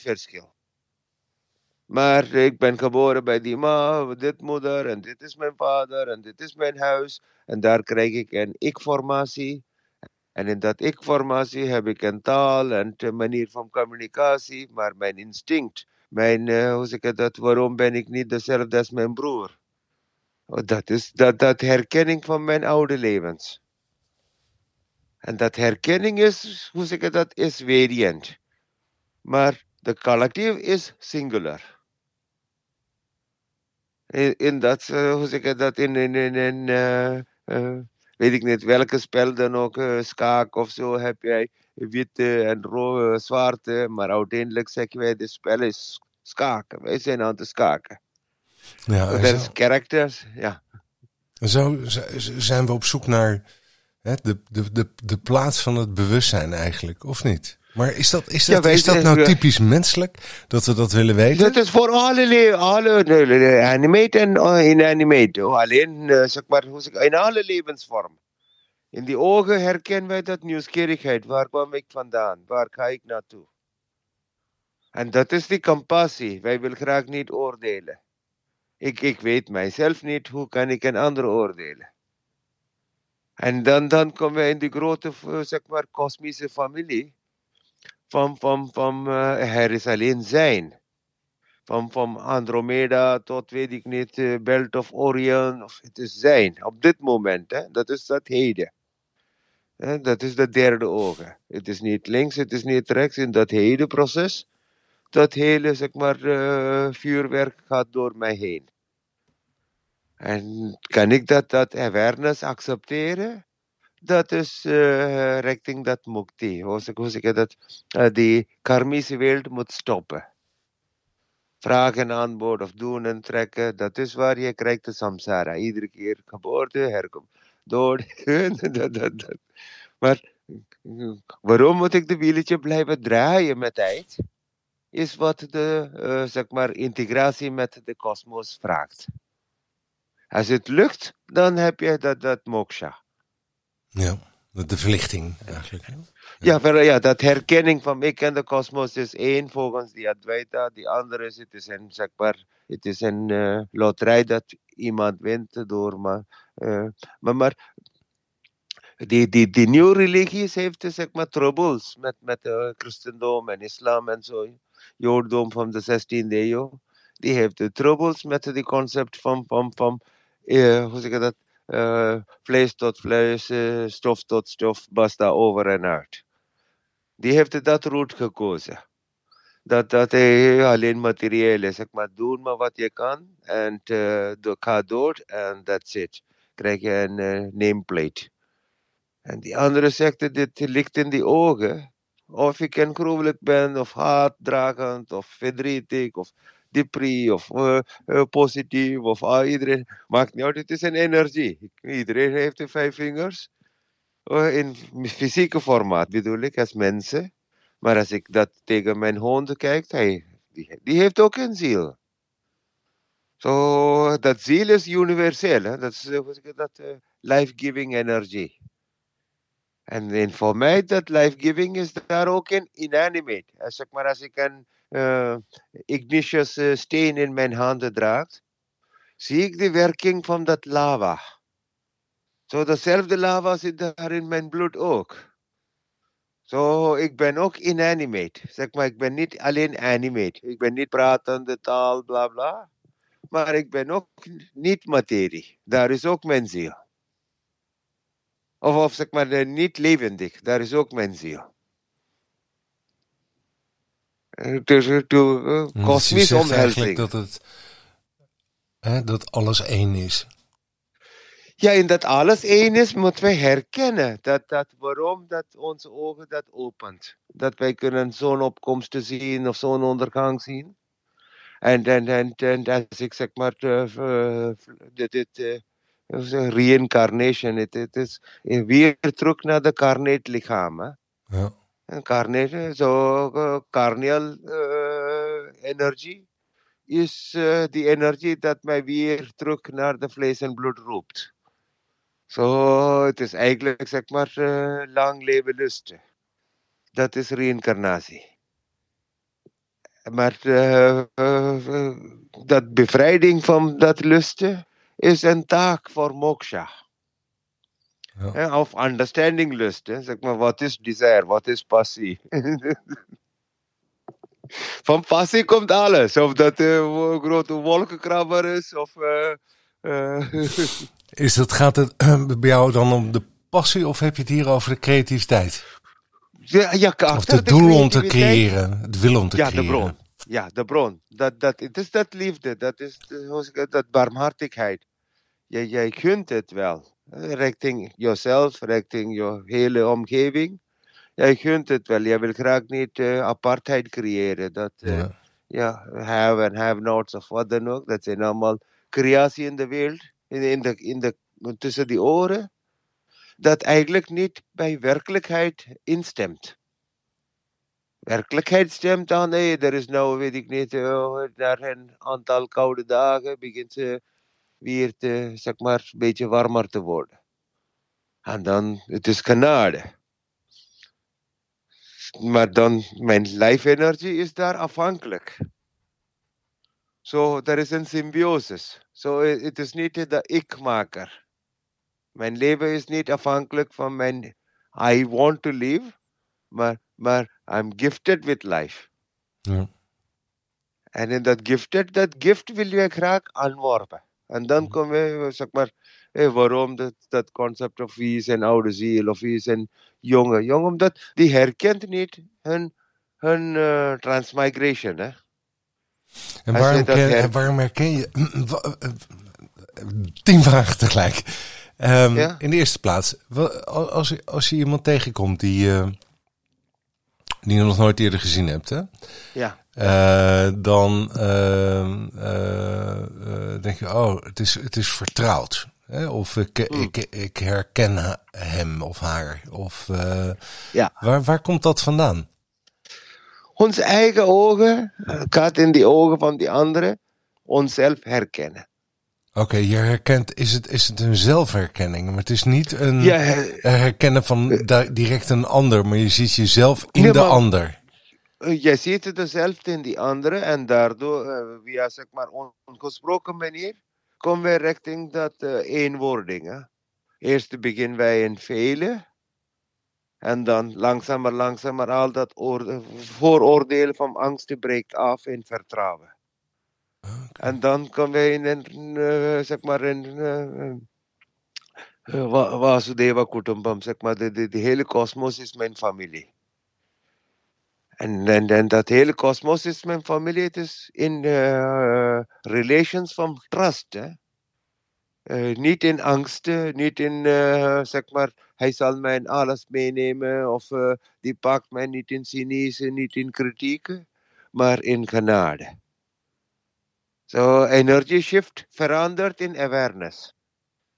verschil. Maar ik ben geboren bij die ma, dit moeder, en dit is mijn vader, en dit is mijn huis. En daar krijg ik een ik-formatie. En in dat ik-formatie heb ik een taal en een manier van communicatie, maar mijn instinct, mijn, uh, hoe zeg ik dat, waarom ben ik niet dezelfde als mijn broer? Oh, dat is dat, dat herkenning van mijn oude levens. En dat herkenning is, hoe zeg ik dat, is variant. Maar de collectief is singular. In, in dat, uh, hoe zeg ik dat, in, in, in, in uh, uh, weet ik niet welke spel dan ook, schaak of zo, heb jij witte en rode, zwarte, maar uiteindelijk zeggen wij, het spel is schaken. Wij zijn aan het schaken. Ja, dat is characters, ja. Zo zijn we op zoek naar hè, de, de, de, de plaats van het bewustzijn eigenlijk, of niet? Maar is dat, is dat, is dat nou typisch menselijk, dat we dat willen weten? Dat is voor alle, alle animate en uh, inanimate. Alleen, uh, zeg maar, in alle levensvormen. In die ogen herkennen wij dat nieuwsgierigheid. Waar kwam ik vandaan? Waar ga ik naartoe? En dat is die compassie. Wij willen graag niet oordelen. Ik, ik weet mijzelf niet, hoe kan ik een ander oordelen? En dan, dan komen we in die grote, zeg maar, kosmische familie. Van, van, van er is alleen zijn. Van, van Andromeda tot, weet ik niet, uh, Belt of Orion. Of het is zijn, op dit moment. Hè? Dat is dat heden. Dat is de derde ogen. Het is niet links, het is niet rechts. In dat heden proces, dat hele, zeg maar, uh, vuurwerk gaat door mij heen. En kan ik dat, dat awareness accepteren? Dat is uh, richting dat mukti. Hoe zeg ik dat? Uh, die karmische wereld moet stoppen. Vragen, antwoord of doen en trekken, dat is waar je krijgt de samsara. Iedere keer geboorte, herkom, dood. dat, dat, dat. Maar waarom moet ik de wieltje blijven draaien met tijd? Is wat de uh, zeg maar, integratie met de kosmos vraagt. Als het lukt, dan heb je dat, dat moksha. Ja, de verlichting eigenlijk. Ja, ja, ja dat herkenning van ik en de kosmos is één volgens die Advaita. Die andere is, het is een, zeg maar, het is een uh, loterij dat iemand wint door maar, uh, maar, die, die, die nieuwe religies heeft zeg maar troubles met, met uh, christendom en islam en zo. Jodendom van de 16e eeuw. Die heeft troubles met het concept van, van, van hoe zeg je dat? Uh, vlees tot vlees, uh, stof tot stof, basta over en uit. Die heeft dat route gekozen. Dat, dat hij alleen materieel is. Zeg maar, doe maar wat je kan en uh, ga door en that's it. Krijg je een nameplate. En die andere zegt, dit ligt in die ogen. Of ik een gruwelijk ben, of haatdragend, of verdrietig, of depri of uh, uh, positief of uh, iedereen. Maakt niet uit, het is een energie. Iedereen heeft de vijf vingers. Uh, in fysieke formaat bedoel ik, als mensen. Maar als ik dat tegen mijn hond kijk, hij, die, die heeft ook een ziel. Zo, so, dat ziel is universeel. Hè? Dat is dat, life-giving energie. En, en voor mij, dat life-giving is daar ook in inanimate. Als, zeg maar, als ik een Ignatius uh, steen in mijn handen draagt, zie ik de werking van dat lava. Zo, dezelfde lava zit daar in mijn bloed ook. Zo, ik ben ook inanimate. Zeg maar, ik ben niet alleen animate. Ik ben niet pratende taal, bla bla. Maar ik ben ook niet materie. Daar is ook mijn ziel. Of, of zeg maar, niet levendig. Daar is ook mijn ziel. Dus de uh, kosmisch omhelzing. dat het hè, dat alles één is. Ja, en dat alles één is, moeten wij herkennen. Dat, dat waarom dat onze ogen dat opent. Dat wij kunnen zonopkomst zien of zonondergang zien. En, en, en, en als ik zeg maar, uh, dit, dit uh, reïncarnation, het, is weer terug naar de carnate lichaam. Hè? Ja. Carnation, so carnal uh, energy is uh, die energie dat mij weer terug naar de vlees en bloed roept. Zo, het is eigenlijk, zeg maar, lang leven lusten. Dat is reïncarnatie. Maar dat bevrijding van dat lusten is een taak voor moksha. Ja. Of understanding lust. Hè. Zeg maar, wat is desire? Wat is passie? van passie komt alles. Of dat een grote wolkenkrabber is. Of, is het, gaat het bij jou dan om de passie of heb je het hier over de creativiteit? Ja, ja, of de, doel om te creëren, het wil om te ja, creëren. De bron. Ja, de bron. Dat, dat, het is dat liefde, dat is dat barmhartigheid. Jij, jij kunt het wel. Richting jezelf, richting je hele omgeving. Jij kunt het wel. Jij wil graag niet uh, apartheid creëren. Dat, uh, ja. ja, have and have nots of wat dan ook. Dat zijn allemaal creatie in de wereld. In, in de, in de, tussen die oren dat eigenlijk niet bij werkelijkheid instemt. Werkelijkheid stemt dan, nee, er is nou, weet ik niet, een aantal koude dagen begint ze weer te, zeg maar, een beetje warmer te worden. En dan, het is genade. Maar dan, mijn lijfenergie is daar afhankelijk. Zo, so, er is een symbiosis. Zo, so, het is niet de ik-maker. Mijn leven is niet afhankelijk van mijn I want to live, maar, maar I'm gifted with life. Ja. En in dat gifted, dat gift wil je graag aanworpen. En dan komen we, zeg maar, eh, waarom dat, dat concept of wie is een oude ziel of wie is een jonge. Jong, omdat die herkent niet hun, hun uh, transmigration. Hè? En waarom, ken, waarom herken je... Tien vragen tegelijk. Um, In de eerste plaats, als je, als je iemand tegenkomt die, uh, die je nog nooit eerder gezien hebt, hè? Ja. Uh, dan uh, denk je, oh, het is, het is vertrouwd. Hè? Of ik, ik, ik herken hem of haar. Of, ja. waar, waar komt dat vandaan? Onze eigen ogen, gaat in die ogen van die anderen, onszelf herkennen. Oké, je herkent, is het, is het een zelfherkenning? Maar het is niet een herkennen van direct een ander, maar je ziet jezelf in de ander. Eh, je ziet het zelf in die andere en daardoor, via zeg maar ongesproken manier, komen we richting dat uh, eenwording. Hè? Eerst beginnen wij in vele en dan langzamer, langzamer al dat vooroordeel van angst breekt af in vertrouwen. En dan komen we in een, uh, zeg maar, een uh, uh, Vasudeva Kutumbam, zeg maar, de, de, de hele kosmos is mijn familie. En, en, en dat hele kosmos is mijn familie, is in relations van trust. Hè? niet in angst, niet in, zeg maar, hij zal mij alles meenemen of die pakt mij niet in cynisme, niet in kritiek, maar in genade. So energy shift verandert in awareness.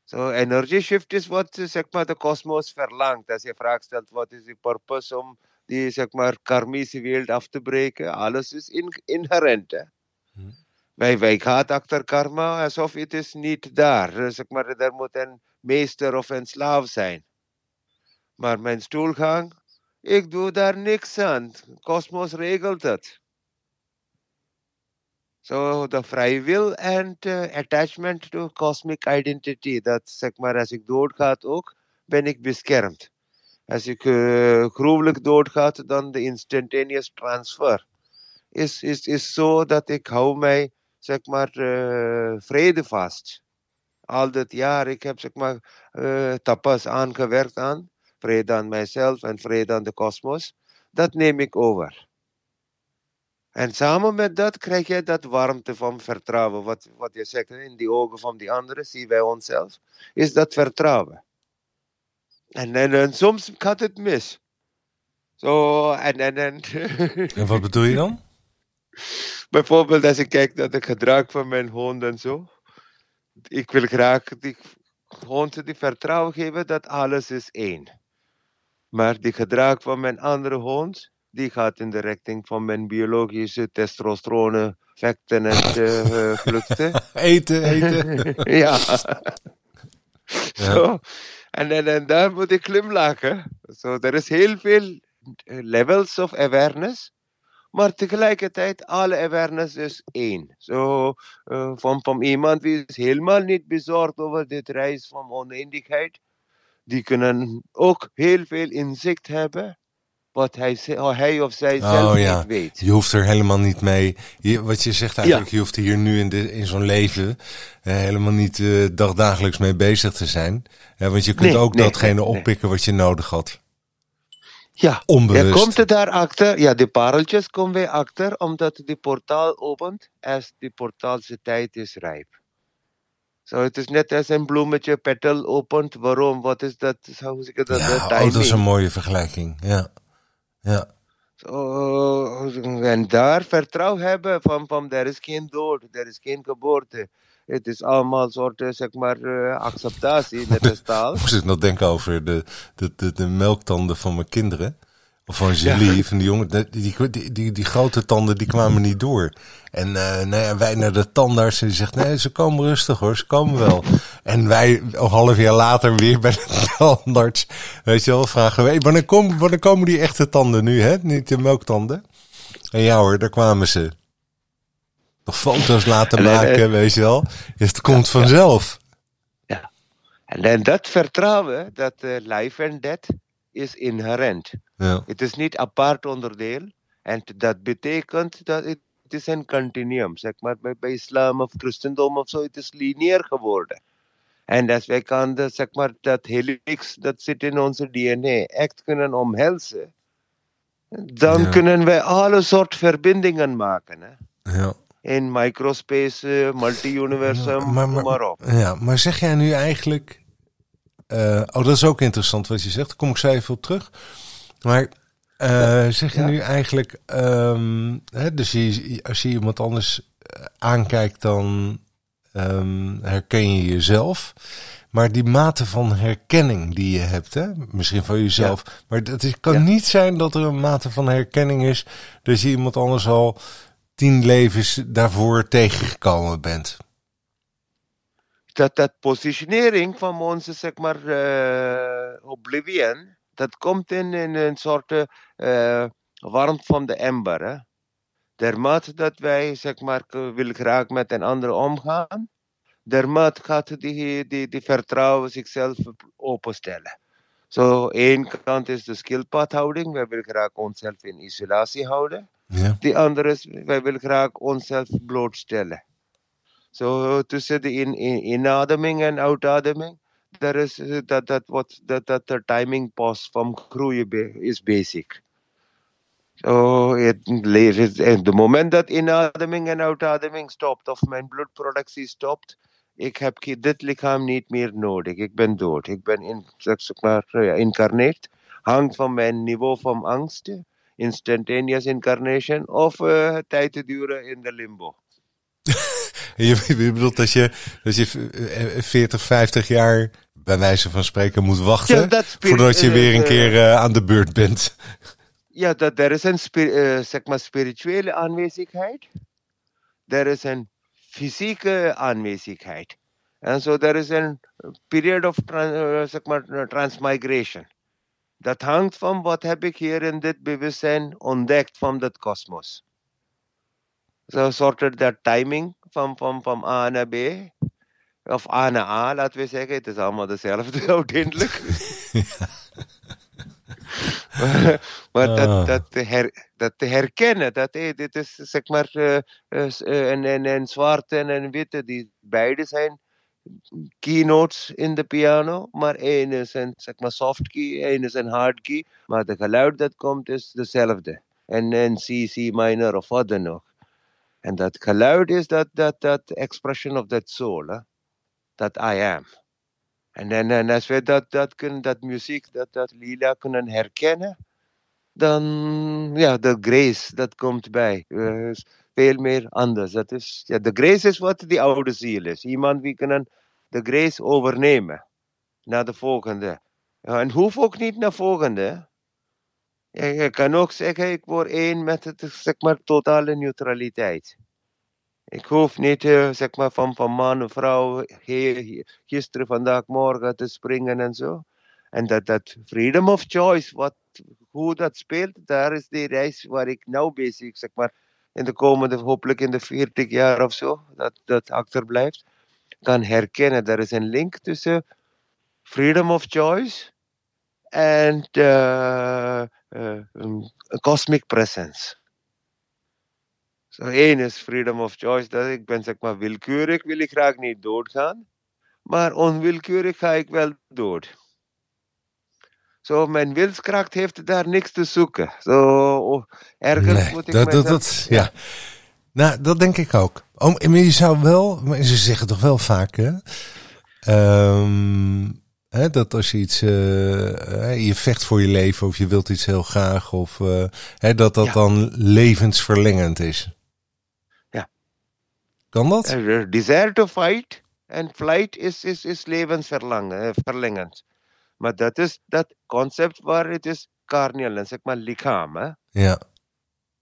So energy shift is wat zeg maar de kosmos verlangt. Als je vraagt wat is de purpose om die zeg maar karmische wereld af te breken, alles is in, inherent. Hè? Hmm. Wij, wij gaan achter karma alsof het is niet daar. Zeg maar, er moet een meester of een slaaf zijn. Maar mijn stoelgang, ik doe daar niks aan. Kosmos regelt het. So the free will and uh, attachment to cosmic identity, dat zeg maar als ik doodgaat ook, ben ik beschermd. Als ik uh, gruwelijk doodgaat, dan de instantaneous transfer. Is, is, is zo dat ik hou mij, zeg maar, uh, vrede vast. Al dat jaar, ik heb zeg maar uh, tapas aangewerkt aan, vrede aan mijzelf en vrede aan de kosmos. Dat neem ik over. En samen met dat krijg je dat warmte van vertrouwen. Wat, wat je zegt, in die ogen van die anderen zien wij onszelf. Is dat vertrouwen. En, en, en soms gaat het mis. Zo, en, en, en. en wat bedoel je dan? Bijvoorbeeld als ik kijk naar het gedrag van mijn hond en zo. Ik wil graag die hond die vertrouwen geven dat alles is één. Maar die gedrag van mijn andere hond die gaat in de richting van mijn biologische testosterone vechten en uh, vluchten. eten, eten. ja. Zo. En, en, en daar moet ik glimlachen. So, er is heel veel levels of awareness. maar tegelijkertijd alle awareness is één. Zo, uh, van, van iemand die is helemaal niet bezorgd over dit reis van oneindigheid. Die kunnen ook heel veel inzicht hebben wat hij, hij of zij zelf oh, ja. niet weet. Je hoeft er helemaal niet mee. Je, wat je zegt eigenlijk, je hoeft hier nu in, de, in zo'n leven eh, helemaal niet uh, dagdagelijks mee bezig te zijn. Ja, want je kunt ook datgene oppikken wat je nodig had. Ja, Onbewust. je komt er daarachter, ja, de pareltjes komen weer achter, omdat die portaal opent als die portaalse tijd is rijp. Zo, het is net als een bloemetje petal opent. Waarom? Wat is dat? Hoe zeg ik dat? Ja, oh, dat is een mooie vergelijking. Ja. Ja. Zo, en daar vertrouwen hebben van, van er is geen dood, er is geen geboorte. Het is allemaal soort, zeg maar, uh, acceptatie met de taal. Moest ik nog denken over de, de, de, de melktanden van mijn kinderen. Of van Julie, van die jongen. Die, die, die, die, grote tanden die kwamen niet door. En uh, nou ja, wij naar de tandarts en die zegt, nee, ze komen rustig hoor, ze komen wel. En wij een half jaar later weer bij de tandarts, weet je wel, vragen we, wanneer, kom, wanneer komen die echte tanden nu, hè? Niet de melktanden. En ja hoor, daar kwamen ze. Nog foto's laten maken, uh, weet je wel. Het komt vanzelf. Ja. En dat vertrouwen, dat uh, life and death is inherent. Ja. Het is niet apart onderdeel. En dat betekent dat het, is een continuum. Zeg maar bij, bij islam of christendom of zo, het is lineair geworden. En als wij kan de, zeg maar, dat helix dat zit in onze DNA echt kunnen omhelzen, dan kunnen wij alle soort verbindingen maken. Hè? Ja. In microspace, multi-universum, maar, maar, maar, op. Ja, maar zeg jij nu eigenlijk uh, oh, dat is ook interessant wat je zegt. Daar kom ik zo even op terug. Maar uh, zeg je nu eigenlijk, um, hè, dus je, als je iemand anders eh, aankijkt, dan um, herken je jezelf. Maar die mate van herkenning die je hebt, hè, misschien van jezelf. Ja. Maar het kan niet zijn dat er een mate van herkenning is. Dat je iemand anders al tien levens daarvoor tegengekomen bent dat, dat positionering van onze, zeg maar, uh, oblivion, dat komt in, in een soort uh, warmte van de ember. Hè? Dermate dat wij, zeg maar, willen graag met een ander omgaan, dermate gaat die, die, die vertrouwen zichzelf openstellen. Zo, één kant is de skillpadhouding. Wij willen graag onszelf in isolatie houden. Ja. Die andere is, wij willen graag onszelf blootstellen. Zo tussen de in, in, inademing en uitademing, daar is dat, dat, wat, dat, dat de timing pas van groeien is basic. Zo, het, moment dat inademing en uitademing stopt, of mijn bloedproductie stopt, ik heb dit lichaam niet meer nodig. Ik ben dood. Ik ben in, zeg maar, incarneerd. Hangt van mijn niveau van angst, instantaneous incarnation, of uh, tijd te duren in de limbo. Je, je bedoelt dat je, dat je 40, 50 jaar bij wijze van spreken moet wachten voordat je weer een uh, keer uh, aan de beurt bent. Ja, dat er is een uh, zeg maar spirituele aanwezigheid. Er is een fysieke aanwezigheid. En zo er is een period of zeg maar, transmigration. Dat hangt van wat heb ik hier in dit bewustzijn ontdekt van het kosmos. Zo soort dat timing van, van, van A naar B. Of A naar A, laten we zeggen. Het is allemaal dezelfde uiteindelijk. maar, maar dat, ah. dat, te her, dat te herkennen, dat hey, dit is zeg maar uh, uh, een, een, een zwarte en een witte, die beide zijn keynotes in de piano, maar één is een zeg maar soft key, één is een hard key, maar de geluid dat komt is dezelfde. En een C, C minor of wat dan ook. En dat geluid is dat, dat, dat expression of that soul, hè? dat I am. En, en, en als we dat, dat, kunnen, dat muziek, dat, dat lila kunnen herkennen, dan, ja, de grace, dat komt bij. Uh, veel meer anders. Dat is, ja, de grace is wat die oude ziel is. Iemand die kan de grace overnemen naar de volgende. En hoef ook niet naar de volgende. Je kan ook zeggen, ik word één met het, zeg maar, totale neutraliteit. Ik hoef niet, uh, zeg maar, van, van man en vrouw, gisteren, vandaag, morgen te springen en zo. En dat, dat freedom of choice, wat hoe dat speelt, daar is die reis waar ik nou bezig, zeg maar, in de komende, hopelijk in de 40 jaar of zo, dat, dat achterblijft, kan herkennen. Er is een link tussen freedom of choice en uh, uh, cosmic presence. Zo één is freedom of choice, dat ik ben zeg maar willekeurig, wil ik graag niet doodgaan, maar onwillekeurig ga ik wel dood. Zo, mijn wilskracht heeft daar niks te zoeken. Zo, ergens Nee, moet ik dat, dat, dat, ja. Nou, dat denk ik ook. Oh, maar je zou wel, maar ze zeggen toch wel vaak, hè? Ehm, hè dat als je iets, eh, hè, je vecht voor je leven of je wilt iets heel graag, of eh, hè, dat dat Ja. dan levensverlengend is. Ja. Kan dat? Uh, desire to fight en flight is, is, is levensverlengend. Maar dat is dat concept waar het is carnal, en zeg maar lichaam. Hè? Ja,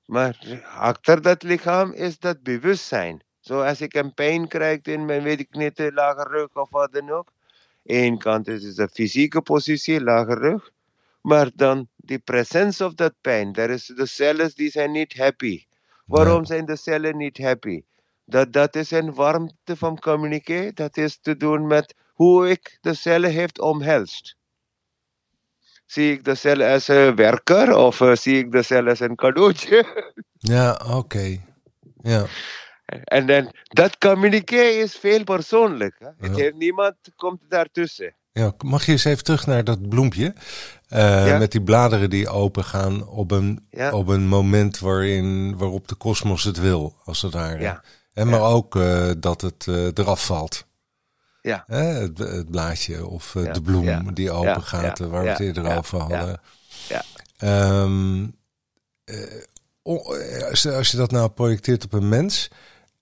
Maar achter dat lichaam is dat bewustzijn. Zo als ik een pijn krijg in mijn, weet ik niet, eh, lage rug of wat dan ook. Eén kant is de fysieke positie, lage rug. Maar dan die presence of dat pijn. Er is de cellen die zijn niet happy. Waarom zijn de cellen niet happy? Dat, dat is een warmte van communiceren. Dat is te doen met hoe ik de cellen heeft omhelst. Zie ik de cel als een werker of eh, zie ik de cel als een cadeautje? ja oké. Ja, En dan, dat communiceren is veel persoonlijk. Hè? Het heeft, niemand komt daartussen. ja, mag je eens even terug naar dat bloempje? Eh, Ja. Met die bladeren die open gaan op een, Ja. op een moment waarin, waarop de kosmos het wil, als het ware. En maar ook eh, dat het eh, eraf valt. Ja. Het, het blaadje of de bloem die open gaat, waar we het eerder over hadden. ja. Ehm, eh, eh, als je dat nou projecteert op een mens,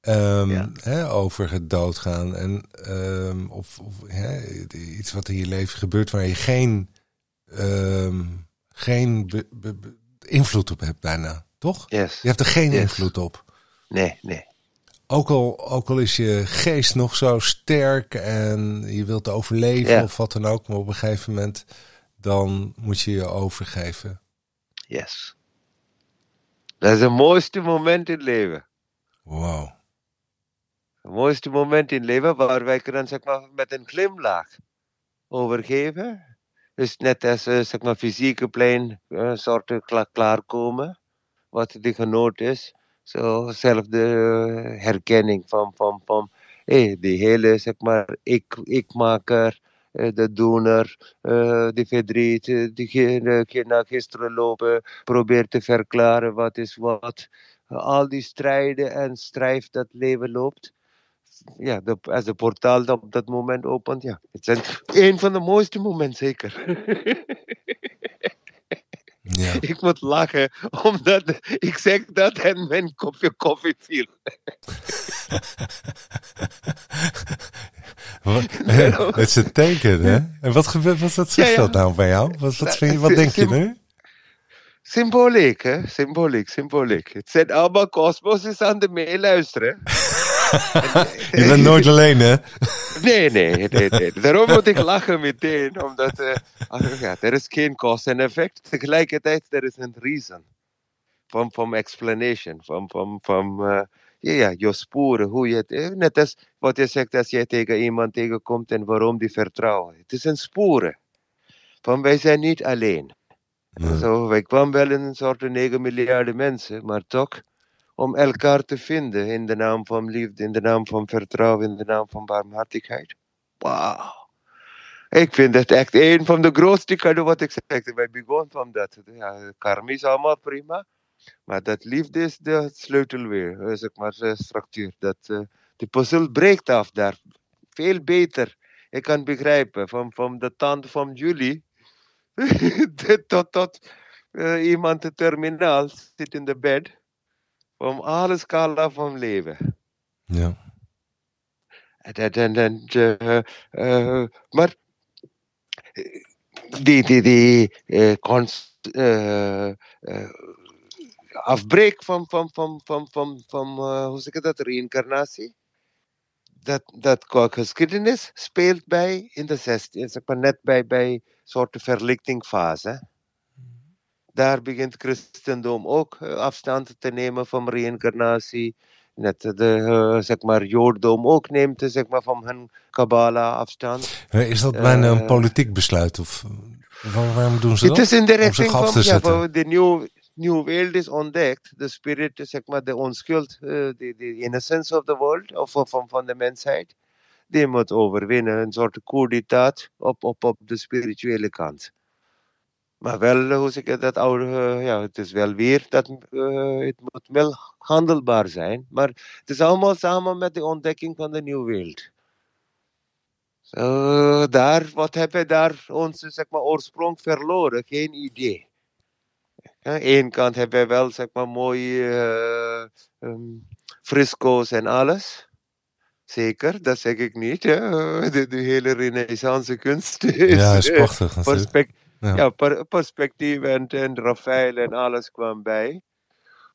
ehm, Ja. hè, over het doodgaan en ehm, of, of hè, iets wat in je leven gebeurt waar je geen, ehm, geen be- be- be- invloed op hebt bijna, toch? Yes. Je hebt er geen Yes. invloed op. Nee, nee. Ook al, ook al is je geest nog zo sterk en je wilt overleven Ja. of wat dan ook, maar op een gegeven moment dan moet je je overgeven. Yes. Dat is het mooiste moment in het leven. Wow. Het mooiste moment in leven waar wij kunnen zeg maar, met een glimlach overgeven. Dus net als eh, zeg maar, fysieke plein een soort kla klaarkomen. Wat de genoot is. Zo, zelfde eh, herkenning van, van, van hey, die hele zeg maar, ik, ikmaker, eh, de doener, eh, die verdriet, eh, diegene die naar gisteren lopen, probeert te verklaren wat is wat. Al die strijden en strijd dat leven loopt ja, de, als de portaal op dat moment opent, ja. Het is een van de mooiste momenten, zeker. Ja. ik moet lachen, omdat ik zeg dat en mijn kopje koffie viel. Wat- Het is een teken, hè? En wat gebeurt, wat, wat zegt Ja, ja. dat nou bij jou? Wat, wat, vind je, wat denk je nu? Symboliek, hè? Symboliek, symboliek. Het zijn allemaal kosmos is aan de meeluisteren. Je bent nooit alleen, hè? Nee, nee, nee, nee. Daarom moet ik lachen meteen, omdat eh, ja, er is geen cause en effect. Tegelijkertijd, er is een reason. Van, van explanation, van, van, van eh, ja, ja, je sporen, hoe je het, eh, net als wat je zegt als je tegen iemand tegenkomt en waarom die vertrouwen. Het is een sporen. Van wij zijn niet alleen. Nee. Zo, wij kwamen wel in een soort 9 miljarden mensen, maar toch om elkaar te vinden in de naam van liefde, in de naam van vertrouwen, in de naam van barmhartigheid. Wauw. Ik vind het echt een van de grootste cadeau wat ik zeg. Wij begonnen van dat. Ja, karma is allemaal prima. Maar dat liefde is de sleutel weer. eh, Zeg maar, de structuur. Dat, eh, de puzzel breekt af daar. Veel beter. Ik kan begrijpen. Van, van de tand van jullie tot, tot eh, iemand te terminaal zit in de bed. Van alle scala van leven. Ja. En, en, en, eh, eh, maar eh, die, die, die eh, cons, eh, eh, afbreek van, van, van, van, van, van eh, hoe zeg ik dat, reïncarnatie. Dat, dat geschiedenis speelt bij in de 16, zeg maar net bij, bij soort verlichtingfase. Daar begint christendom ook afstand te nemen van reïncarnatie. Net de, zeg maar, Jodendom ook neemt zeg maar, van hun Kabbalah afstand. Is dat bijna een politiek besluit? Of waarom doen ze dat? Het is in de richting van ja, de nieuwe new world is ontdekt. De spirit, zeg maar, de onschuld, de, de innocence of the world, of van, van de mensheid. Die moet overwinnen. Een soort coup op, op, op de spirituele kant. Maar wel, hoe zeg ik dat, oude, ja, het is wel weer dat uh, het moet wel handelbaar zijn. Maar het is allemaal samen met de ontdekking van de nieuwe wereld. Daar, wat hebben we daar onze zeg maar, oorsprong verloren? Geen idee. Aan één kant hebben we wel zeg maar, mooie uh, um, fresco's en alles. Zeker, dat zeg ik niet. De, de hele renaissance kunst is, ja, is prachtig. Ja, ja per, perspectief en, en Rafael en alles kwam bij.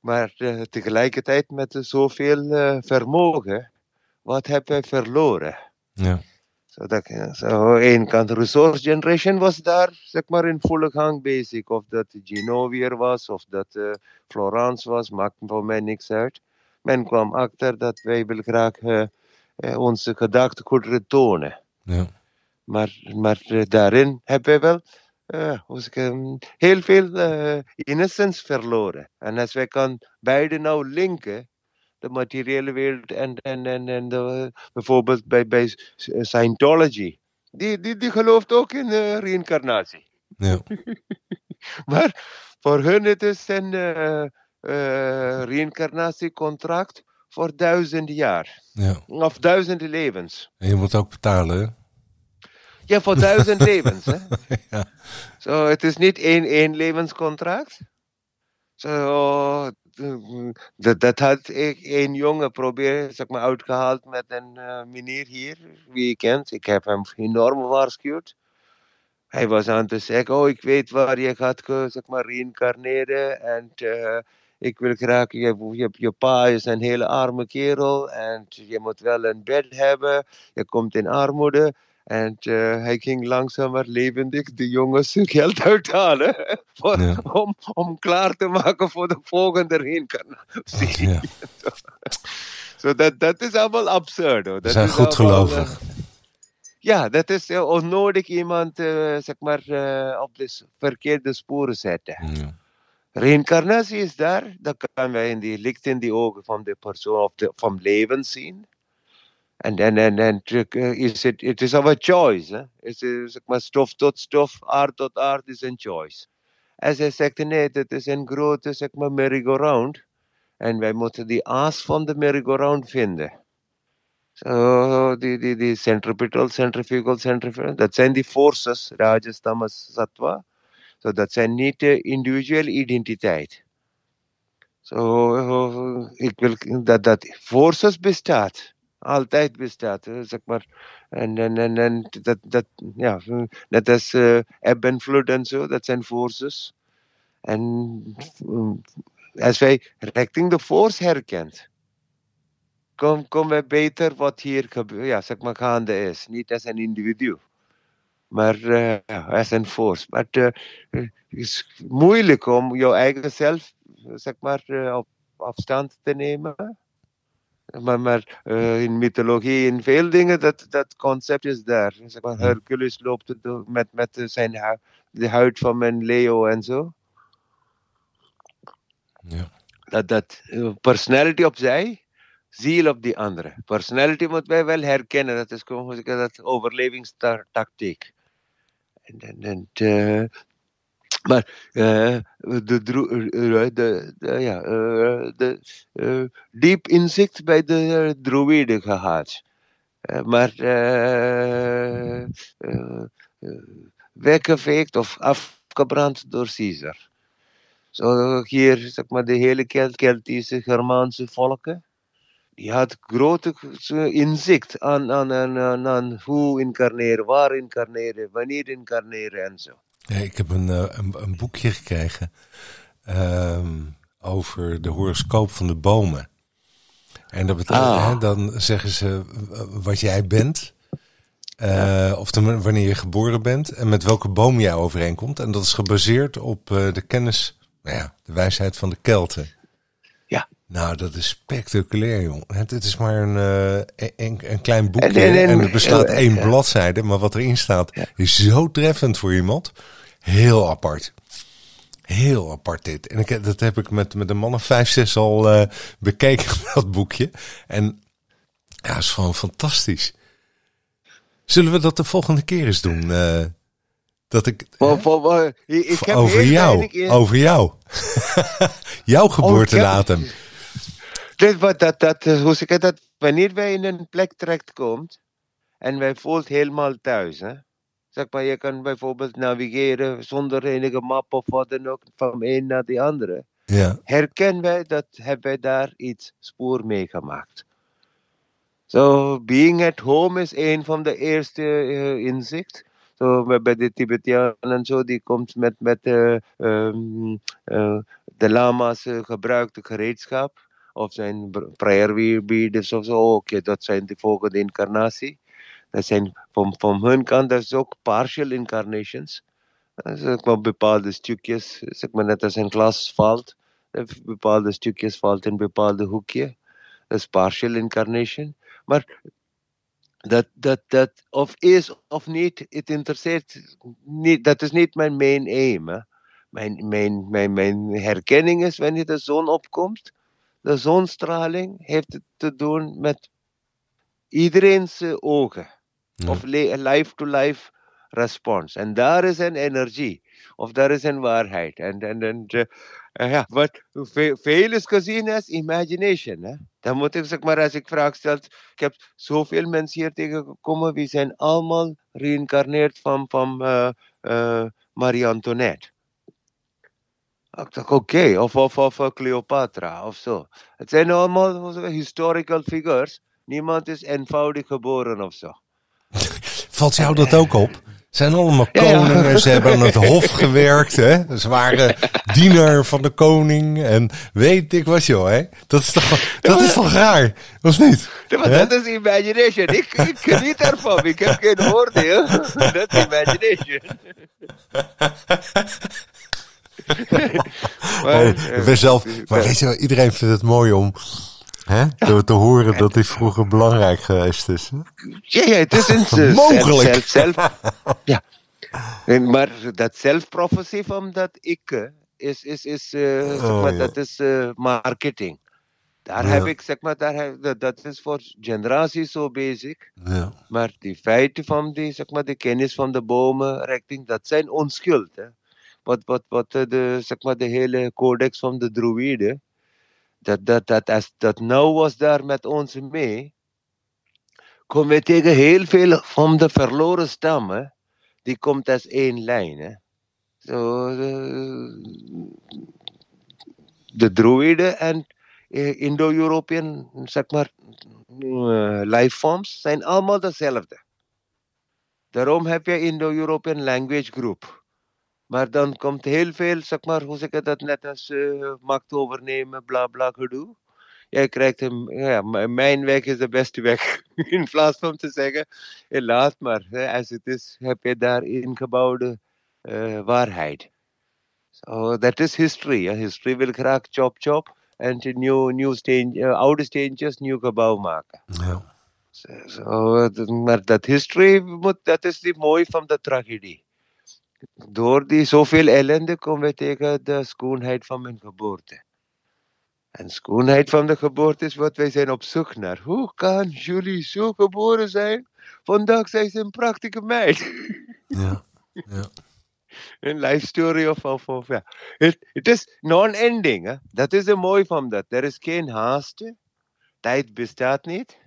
Maar uh, tegelijkertijd met zoveel uh, vermogen, wat hebben we verloren? Ja. Zodat, zo één kant resource generation was daar, zeg maar, in volle gang bezig. Of dat Genovier was, of dat uh, Florence was, maakt voor mij niks uit. Men kwam achter dat wij wil graag onze gedachtegoederen tonen. Ja. Maar, maar daarin hebben we wel uh, um, heel veel uh, innocence verloren. En als wij kan beide nou linken, de materiële wereld en, en, en, en de, bijvoorbeeld bij, bij Scientology, die, die, die gelooft ook in uh, reïncarnatie. Ja. maar voor hun het is een reïncarnatiecontract voor duizenden jaar. Ja. Of duizenden levens. En je moet ook betalen, hè? Ja, voor duizend levens. Hè? ja. Zo, het is niet één, één levenscontract. Zo, dat, dat had ik een jongen proberen, zeg maar, uitgehaald met een uh, meneer hier, wie je kent. Ik heb hem enorm gewaarschuwd. Hij was aan het zeggen, oh, ik weet waar je gaat, zeg maar, reïncarneren. En uh, ik wil graag, je, je, je pa is een hele arme kerel. En je moet wel een bed hebben. Je komt in armoede. En uh, hij ging langzamer levendig de jongens hun geld uithalen. Voor, ja. om, om klaar te maken voor de volgende reïncarnatie. Ja. so dat, dat is allemaal absurd. Hoor. Dat zijn goed gelovig. Uh, ja, dat is uh, onnodig iemand zeg maar, op de verkeerde sporen zetten. Ja. Reïncarnatie is daar, dat kan wij in die licht in die ogen van de persoon of de, van leven zien. En, en, en, en is het, it is our choice. Hè? Het is, maar, stof tot stof, aard tot aard is een choice. En zij zegt, nee, het is een grote zeg maar, merry-go-round. En wij moeten die aas van de merry-go-round vinden. So, die, die, die centripetal, centrifugal, centrifugal, dat zijn die forces, rajas, tamas, sattva. So, dat zijn niet de individuele identiteit. So, ik wil dat dat forces bestaat altijd bestaat. Zeg maar. En, en, en, en dat, dat, ja, net als uh, eb en vloed en zo, dat zijn forces. En mm, als wij richting de force herkent, komen kom wij beter wat hier ja, zeg maar, gaande is. Niet als een individu, maar uh, als een force. Maar het is moeilijk om jouw eigen zelf zeg maar, op afstand te nemen. Maar, maar uh, in mythologie, in veel dingen, dat, dat concept is daar. Zeg maar, Hercules loopt met, met zijn hu de huid van een Leo en zo. Ja. Dat, dat uh, personality opzij, ziel op die andere. Personality moeten wij wel herkennen. Dat is gewoon dat overlevingstactiek. En, en, en uh, maar uh, de, de, de, ja, de diep inzicht bij de druïden gehad. maar weggeveegd of afgebrand door Caesar. Zo hier, zeg maar, de hele Keltische Germaanse volken. Die had grote inzicht aan, aan, aan, aan hoe incarneren, waar incarneren, wanneer incarneren en zo. Ja, ik heb een, eh, een, een boekje gekregen um, over de horoscoop van de bomen. En dat betekent, ah. hè, dan zeggen ze wat jij bent. Uh, of de, wanneer je geboren bent en met welke boom jij overeenkomt. En dat is gebaseerd op uh, de kennis, nou ja, de wijsheid van de Kelten. Nou, dat is spectaculair, jong. Het, het is maar een, uh, een, een, klein boekje en, en, en er bestaat één bladzijde. Maar wat erin staat is zo treffend voor iemand. Heel apart. Heel apart dit. En ik, dat heb ik met, met een man of vijf, zes al uh, bekeken, dat boekje. En ja, het is gewoon fantastisch. Zullen we dat de volgende keer eens doen? Uh, dat ik. Voor, voor, ik heb over, jou, over jou. Jouw geboortedatum. Oh, heb... dat, dat, dat, hoe zeg ik dat? Wanneer wij in een plek terechtkomt en wij voelt helemaal thuis. Hè? Zeg maar, je kan bijvoorbeeld navigeren zonder enige map of wat dan ook, van een naar de andere. Ja. Herkennen wij dat, hebben wij daar iets spoor meegemaakt. So, being at home is een van de eerste uh, inzicht. So, bij de Tibetanen en zo, die komt met, met uh, um, uh, de lama's gebruikte gereedschap. Of zijn prayer of zo. Oké, okay, dat zijn de volgende incarnatie. Dat zijn van, van hun kant, dat is ook partial incarnations. Zeg maar bepaalde stukjes, zeg maar net als een glas valt. Bepaalde stukjes valt in bepaalde hoekje. Dat is partial incarnation. Maar dat, dat, dat of is of niet, het interesseert niet, dat is niet mijn main aim. Hè. Mijn, mijn, mijn, mijn herkenning is wanneer de zon opkomt. De zonstraling heeft te doen met iedereen's ogen. Ja. Of life-to-life response. En daar is een energie. Of daar is een waarheid. En, en, en uh, ja, wat veel is gezien als imagination. Hè? Dan moet ik zeg maar, als ik vraag stel, ik heb zoveel mensen hier tegengekomen, die zijn allemaal geïncarneerd van, van uh, uh, Marie Antoinette. Ik dacht, oké, okay. of, of, of Cleopatra of zo. Het zijn allemaal historical figures. Niemand is eenvoudig geboren of zo. Valt jou dat ook op? zijn allemaal koningen, ja, ze hebben aan het hof gewerkt, hè? Ze waren dienaar van de koning en weet ik wat, joh, hè? Dat is toch, dat is toch raar, of niet? dat is imagination. Ik, ik geniet ervan, ik heb geen oordeel. Dat is imagination. maar, oh, zelf, maar weet je, iedereen vindt het mooi om Hè? Door te horen dat hij vroeger belangrijk geweest is. Ja, ja, het is een Mogelijk. Zelf, zelf, ja. Maar dat zelfprofetie van dat ik is, is, is, uh, oh, maar, ja. dat is uh, marketing. Daar ja. heb ik, zeg maar, daar heb, dat is voor generaties zo bezig. Ja. Maar die feiten van die, zeg maar, de kennis van de bomen, richting, dat zijn onschuld. Hè. Wat, wat, wat de, zeg maar, de hele codex van de druïden dat, dat, dat, als dat nou was daar met ons mee, komen we tegen heel veel van de verloren stammen, die komt als één lijn. Hè. Zo, de, de druiden en eh, Indo-European, zeg maar, uh, lifeforms zijn allemaal dezelfde. Daarom heb je Indo-European Language Group. Maar dan komt heel veel, zeg maar, hoe zeg ik dat, net als uh, macht overnemen, bla bla gedoe. Jij krijgt hem, ja, mijn weg is de beste weg. In plaats van te zeggen, laat maar, hè, als het is, heb je daar ingebouwde uh, waarheid. So, that is history. History wil graag chop chop en nieuw, nieuw steen, uh, oude steentjes nieuw gebouw maken. Ja. So, so, maar dat history, moet, dat is die mooi van de tragedie door die zoveel ellende komen we tegen de schoonheid van mijn geboorte. En schoonheid van de geboorte is wat wij zijn op zoek naar. Hoe kan jullie zo geboren zijn? Vandaag zijn ze een prachtige meid. Ja, ja. Een life story of, of, of ja. Het is non-ending. Dat is het mooie van dat. Er is geen haast. Tijd bestaat niet.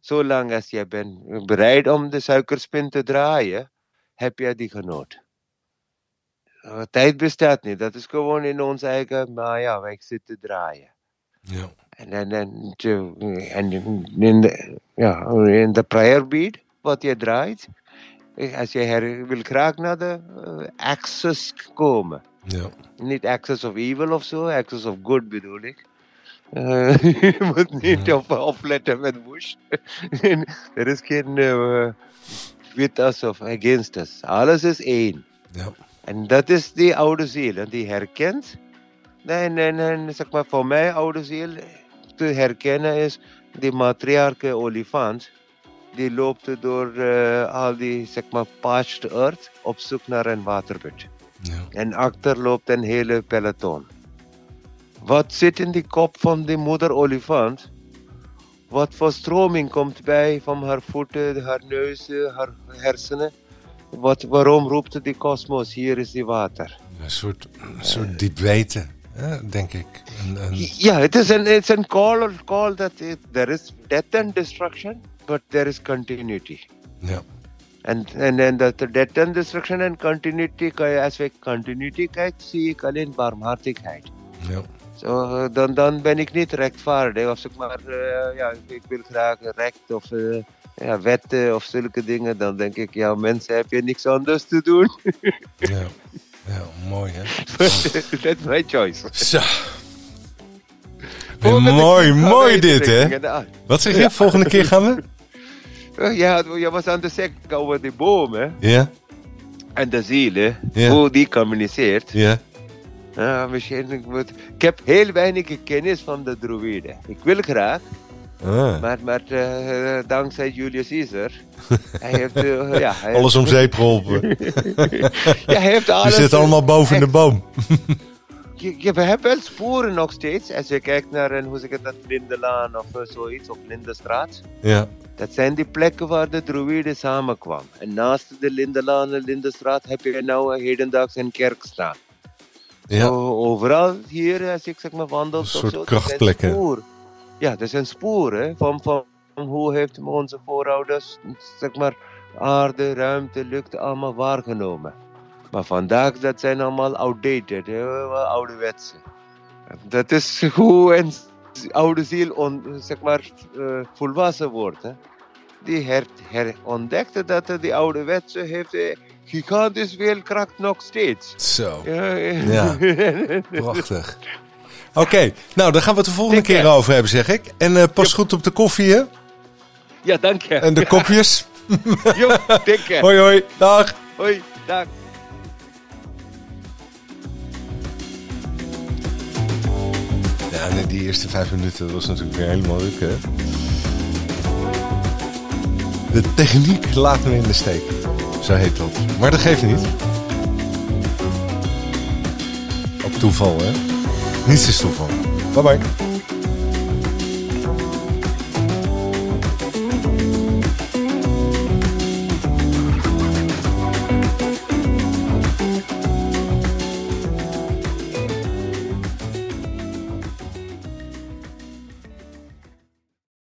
Zolang als je bent bereid om de suikerspin te draaien, heb je die genoten. Uh, tijd bestaat niet. Dat is gewoon in ons eigen, maar ja, wij zitten draaien. Ja. En, en, en, en in, de, ja, in de prayer beat, wat je draait, als je her, wil graag naar de uh, access komen. Ja. Niet access of evil of zo, access of good bedoel ik. Uh, je moet niet ja. op, opletten met bush. er is geen uh, with us of against us. Alles is één. Ja. En dat is die oude ziel. Die herkent. En, en, en zeg maar, voor mij oude ziel te herkennen is die matriarche olifant. Die loopt door uh, al die zeg maar, parched earth op zoek naar een waterbed. Ja. En achter loopt een hele peloton. Wat zit in die kop van die moeder olifant? Wat voor stroming komt bij van haar voeten, haar neus, haar hersenen? Wat, waarom roept die kosmos, hier is die water? Een soort, een soort diep weten, denk ik. Een, een... Ja, het is een, it's een call, call that it, there is death and destruction, but there is continuity. Ja. En, en, en dat death and destruction en continuity, als ik continuity kijk, zie ik alleen barmhartigheid. Ja. Zo, eh, dan, dan ben ik niet rechtvaardig. Of zeg maar, eh, ja, ik wil graag recht of eh, ja, wetten of zulke dingen. Dan denk ik, ja, mensen, heb je niks anders te doen? Ja. ja, mooi hè. That's my choice. Zo. Volgende mooi, gaan mooi dit hè. Ah, Wat zeg je? Volgende keer gaan we? eh, Ja, je was aan de sect over die bomen Ja, en de zielen, Ja. hoe die communiceert. ja. Ja, misschien, ik, moet, ik heb heel weinig kennis van de druïden. Ik wil graag, Ah. maar, maar eh, dankzij Julius Caesar, hij heeft, eh, ja, hij Alles om zeep geholpen. Ja, hij heeft Je alles. zit allemaal boven de boom. Je, je, we hebben wel sporen nog steeds. Als je kijkt naar een, hoe zeg ik dat, Lindelaan of eh, zoiets, of Lindenstraat. Ja, Dat zijn die plekken waar de druïden samenkwamen. En naast de Lindelaan en Lindenstraat heb je nou hedendaags een kerk staan. ja. Overal hier, als ik zeg maar wandel, Een of soort zo, krachtplekken. Ja, dat zijn sporen van, van, hoe heeft onze voorouders, zeg maar, aarde, ruimte, lucht allemaal waargenomen. Maar vandaag, dat zijn allemaal outdated, wel ouderwetse. Dat is hoe een oude ziel on, zeg maar, eh, volwassen wordt. Hè. Die her, her ontdekte dat die ouderwetse heeft eh, gigantisch veel kracht nog steeds. Zo, Ja, Ja. prachtig. Oké, nou dan gaan we het de volgende Dikke. keer over hebben, zeg ik. En eh, pas goed op de koffie, hè? ja, dank je. En de kopjes. Jo, dikke. Hoi, hoi. Dag. Hoi, dag. Ja, die eerste vijf minuten was natuurlijk weer helemaal leuk, hè? De techniek laat me in de steek. Zo heet dat. Maar dat geeft niet. Op toeval, hè? Niets is toeval. Bye bye.